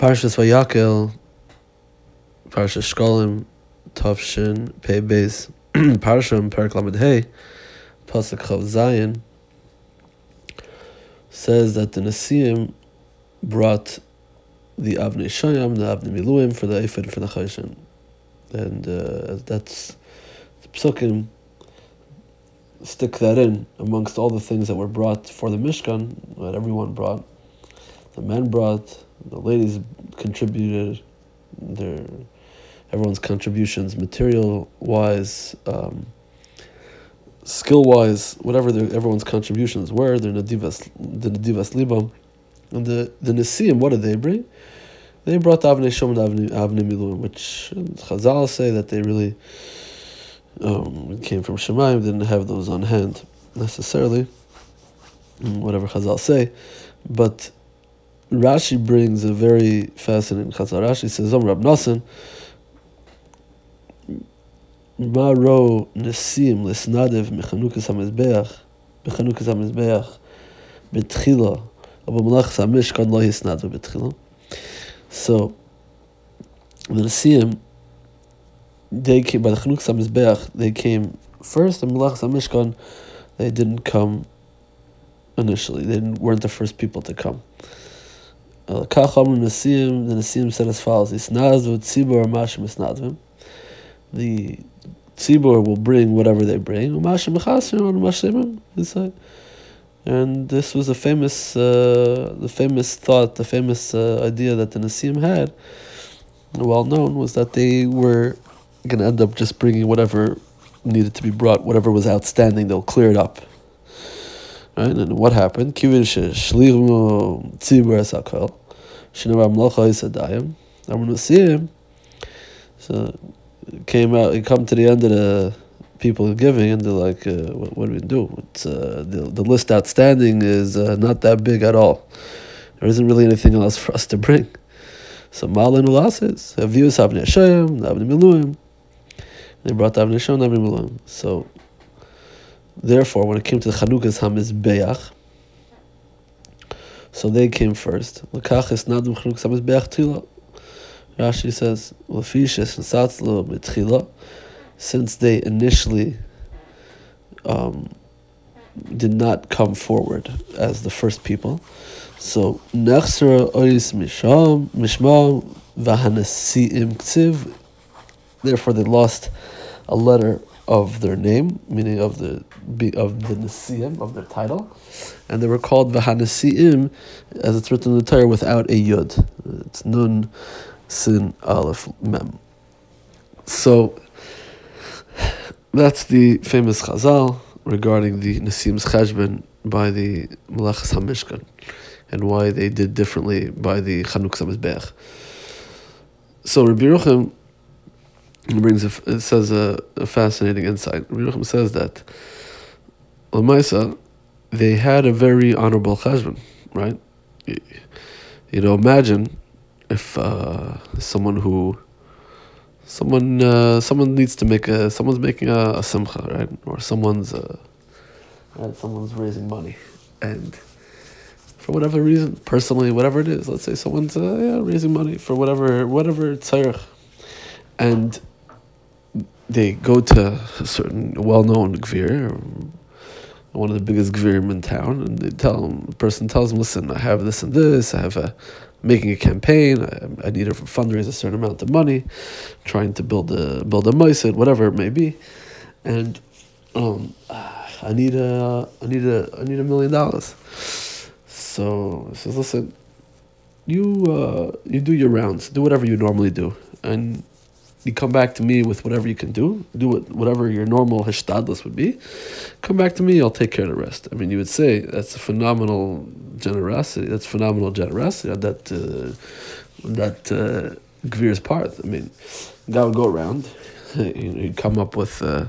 Parshas Vayakel, Parshas Shkolim, Tavshin, Pei Beis, Parsham, Perak Lamed Hey, Pasuk Chav Zayin, says that the Nasiim brought the Avnei Shayam, the Avnei Miluim for the Ephod for the Chayshin. And uh, that's the Psukim stick that in amongst all the things that were brought for the Mishkan, that everyone brought. The men brought, the ladies contributed, their everyone's contributions, material wise, um, skill wise, whatever their, everyone's contributions were, their nadivas, the nadivas libam, and the the nesiim. What did they bring? They brought the Avnei Shom and Avnei Miluim, which Chazal say that they really um, came from Shemaim, didn't have those on hand necessarily, whatever Chazal say, but Rashi brings a very fascinating Chazal. Rashi says, Zom Rab Nasan, Maro Nesim Lesnadev Mechanukas HaMizbeach, Mechanukas HaMizbeach, Betchila, Abamlach HaMishkan Lo Hisnadev Betchila. So, the Nesim, they came by the Chanukas HaMizbeach, they came first, and Melach Mishkan, they didn't come initially. They weren't the first people to come. Kacham Nasim, the Nasim said as follows: Isnazvu Tzibur Mashim Isnadvim. The Tzibur will bring whatever they bring. And this was a famous, uh, the famous thought, the famous uh, idea that the Nasim had, well known, was that they were going to end up just bringing whatever needed to be brought, whatever was outstanding, they'll clear it up. Right? And what happened? Shenava mlocha isadayim. And when we see him, so it came out, it come to the end of the people giving, and they're like, uh, what, what, do we do? Uh, the, the list outstanding is uh, not that big at all. There isn't really anything else for us to bring. So Malin Ulasis, Avius Avnei Hashem, Avnei Miluim, they brought Avnei Hashem, Avnei Miluim. So, therefore, when it came to the Chanukas Hamizbeach, so they came first. Rashi says, since they initially um, did not come forward as the first people. So, Nechsera Ois Misham, Mishmam, Vahanasiim Ksiv, therefore they lost a letter of their name, meaning of the of the Nasiim, of their title, and they were called Vahanasiim, as it's written in the Torah, without a Yud. It's Nun, Sin, Aleph, Mem. So, that's the famous Chazal regarding the Nasim's Cheshbon by the Malachas HaMishkan and why they did differently by the Chanukas HaMizbeach. So Rabbi Yerucham brings a, it says a, a fascinating insight. Rabbi says that Lamaisa, they had a very honorable cheshbon, right? You, you know, imagine if uh, someone who someone uh, someone needs to make a someone's making a, a simcha, right? Or someone's uh, right, someone's raising money, and for whatever reason, personally, whatever it is, let's say someone's uh, yeah, raising money for whatever whatever tzarech, and they go to a certain well-known gvir, one of the biggest gvirim in town, and they tell them, the person tells them, listen, I have this and this, I have a making a campaign. I, I need to fundraise a certain amount of money, trying to build a build a moisid, whatever it may be, and um, I need a I need a I need a million dollars. So he says, listen, you uh, you do your rounds, do whatever you normally do, and you come back to me with whatever you can do, do it, whatever your normal hishtadlus would be. Come back to me, I'll take care of the rest. I mean, you would say that's a phenomenal generosity. That's phenomenal generosity that uh, that uh, Gvir's part. I mean, that would go around, you know, he'd come up with. Uh,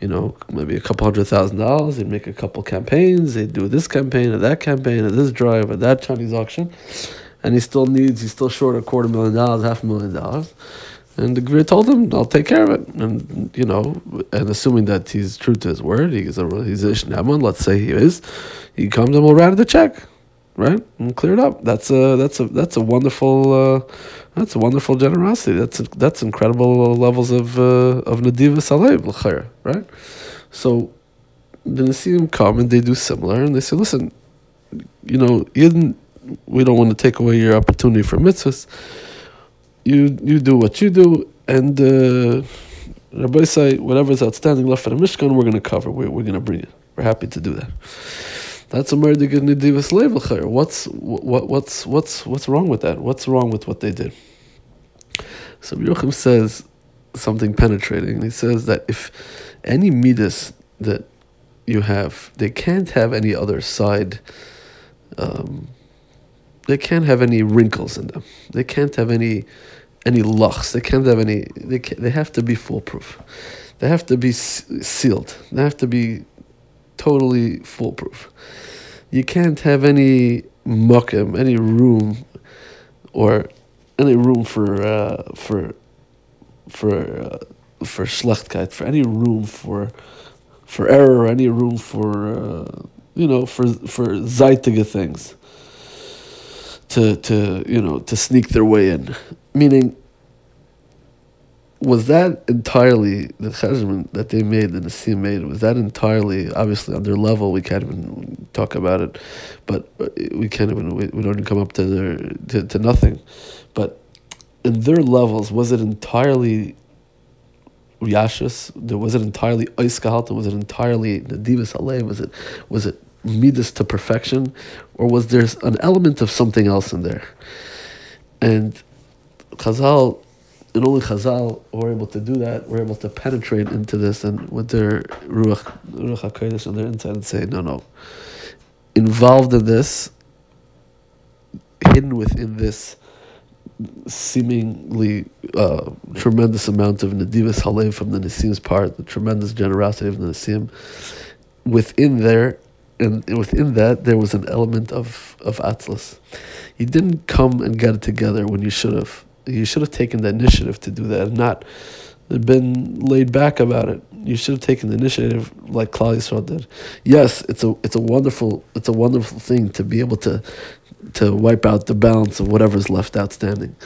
you know, maybe a couple hundred thousand dollars. They'd make a couple campaigns. They'd do this campaign or that campaign or this drive or that Chinese auction. And he still needs, he's still short a quarter million dollars, half a million dollars. And the Gvir told him, I'll take care of it. And, you know, and assuming that he's true to his word, he's a, he's a Ishnaman, let's say he is, he comes and we'll write the check. right? And clear it up. That's a that's a that's a wonderful uh, that's a wonderful generosity. That's a, that's incredible levels of uh, of nadiva salev right? So the Nesiim come and they do similar, and they say, listen, you know, we don't want to take away your opportunity for mitzvahs. You you do what you do, and uh, Rabbi say whatever is outstanding left for the Mishkan, we're going to cover. We're, we're going to bring it. We're happy to do that. That's a murder nidivas level What's what what's what's what's wrong with that? What's wrong with what they did? So Yochim says something penetrating. He says that if any midas that you have, they can't have any other side. Um, they can't have any wrinkles in them. They can't have any any luchs. They can't have any. They can, they have to be foolproof. They have to be sealed. They have to be totally foolproof. You can't have any muckum, any room, or any room for uh, for for uh, for schlechtkeit, for any room for for error, any room for uh, you know for for zeitige things to to you know to sneak their way in. Meaning, was that entirely the cheshbon that they made, the Nesiim made? Was that entirely obviously on their level? We can't even talk about it, but we can't even we, we don't even come up to their to, to nothing. But in their levels, was it entirely Yashus? Was it entirely Oiskahalta? Was it entirely Nadivas Halev? Was it was it midas to perfection, or was there an element of something else in there? And Chazal, and only Chazal were able to do that, were able to penetrate into this and with their Ruach, Ruach HaKodesh on their inside and say, no, no. Involved in this, hidden within this seemingly uh, tremendous amount of Nadivas Halev from the Nisim's part, the tremendous generosity of the Nisim, within there and within that there was an element of of atzlus. You didn't come and get it together when you should have. You should have taken the initiative to do that, and not been laid back about it. You should have taken the initiative like Yisrael did. Yes, it's a it's a wonderful it's a wonderful thing to be able to to wipe out the balance of whatever's left outstanding.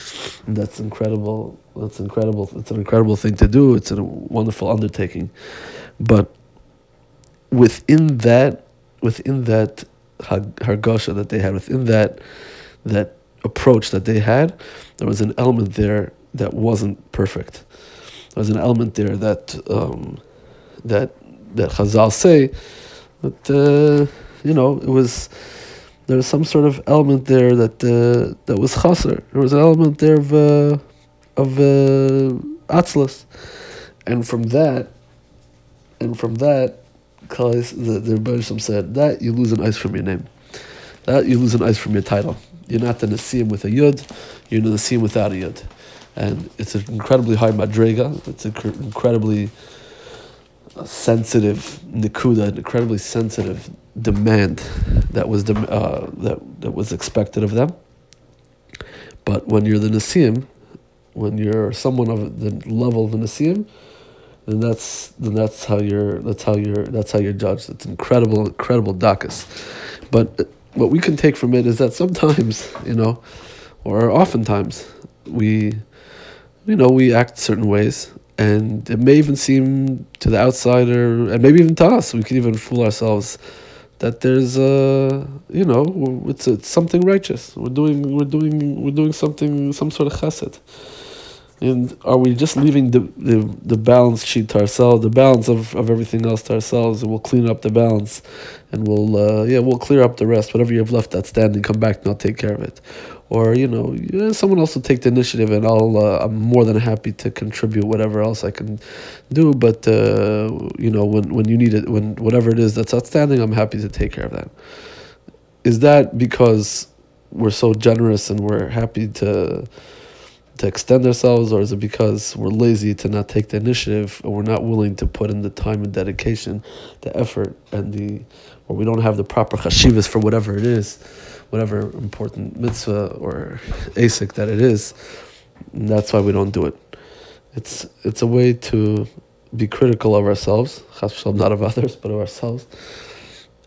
And that's incredible. That's incredible. It's an incredible thing to do. It's a wonderful undertaking, but within that within that hargasha that they had, within that that approach that they had, there was an element there that wasn't perfect. There was an element there that um, that that Chazal say that uh, you know it was there was some sort of element there that uh, that was chaser. There was an element there of uh, of uh, and from that, and from that, because the, the Rebbeinu said that you lose an ice from your name. That you lose an ice from your title. You're not the Nasim with a Yud, you're the Nasim without a Yud. And it's an incredibly high madrega, it's an incredibly sensitive nikuda, an incredibly sensitive demand that was uh, that, that was expected of them. But when you're the Nasim, when you're someone of the level of the Nasim, then that's then that's how you're that's how you're that's how you're judged. It's incredible, incredible dakas. But what we can take from it is that sometimes, you know, or oftentimes, we, you know, we act certain ways, and it may even seem to the outsider, and maybe even to us, we can even fool ourselves that there's a, you know, it's, it's something righteous. We're doing, we're doing, we're doing something, some sort of chesed. And are we just leaving the, the, the balance sheet to ourselves, the balance of, of everything else to ourselves, and we'll clean up the balance, and we'll uh, yeah we'll clear up the rest. Whatever you have left outstanding, come back and I'll take care of it. Or you know, someone else will take the initiative, and I'll uh, I'm more than happy to contribute whatever else I can do. But uh, you know, when when you need it, when whatever it is that's outstanding, I'm happy to take care of that. Is that because we're so generous and we're happy to? To extend ourselves, or is it because we're lazy to not take the initiative, or we're not willing to put in the time and dedication, the effort, and the, or we don't have the proper chashivas for whatever it is, whatever important mitzvah or asik that it is, and that's why we don't do it. It's it's a way to be critical of ourselves, not of others, but of ourselves,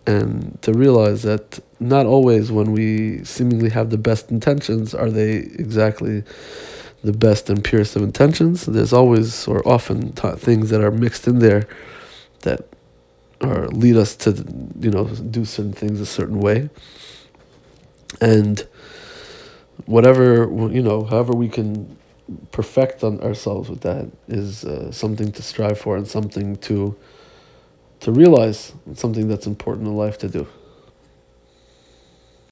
and to realize that not always when we seemingly have the best intentions are they exactly the best and purest of intentions. There's always or often things that are mixed in there that or lead us to you know do certain things a certain way and whatever you know however we can perfect on ourselves with that is uh, something to strive for and something to to realize something that's important in life to do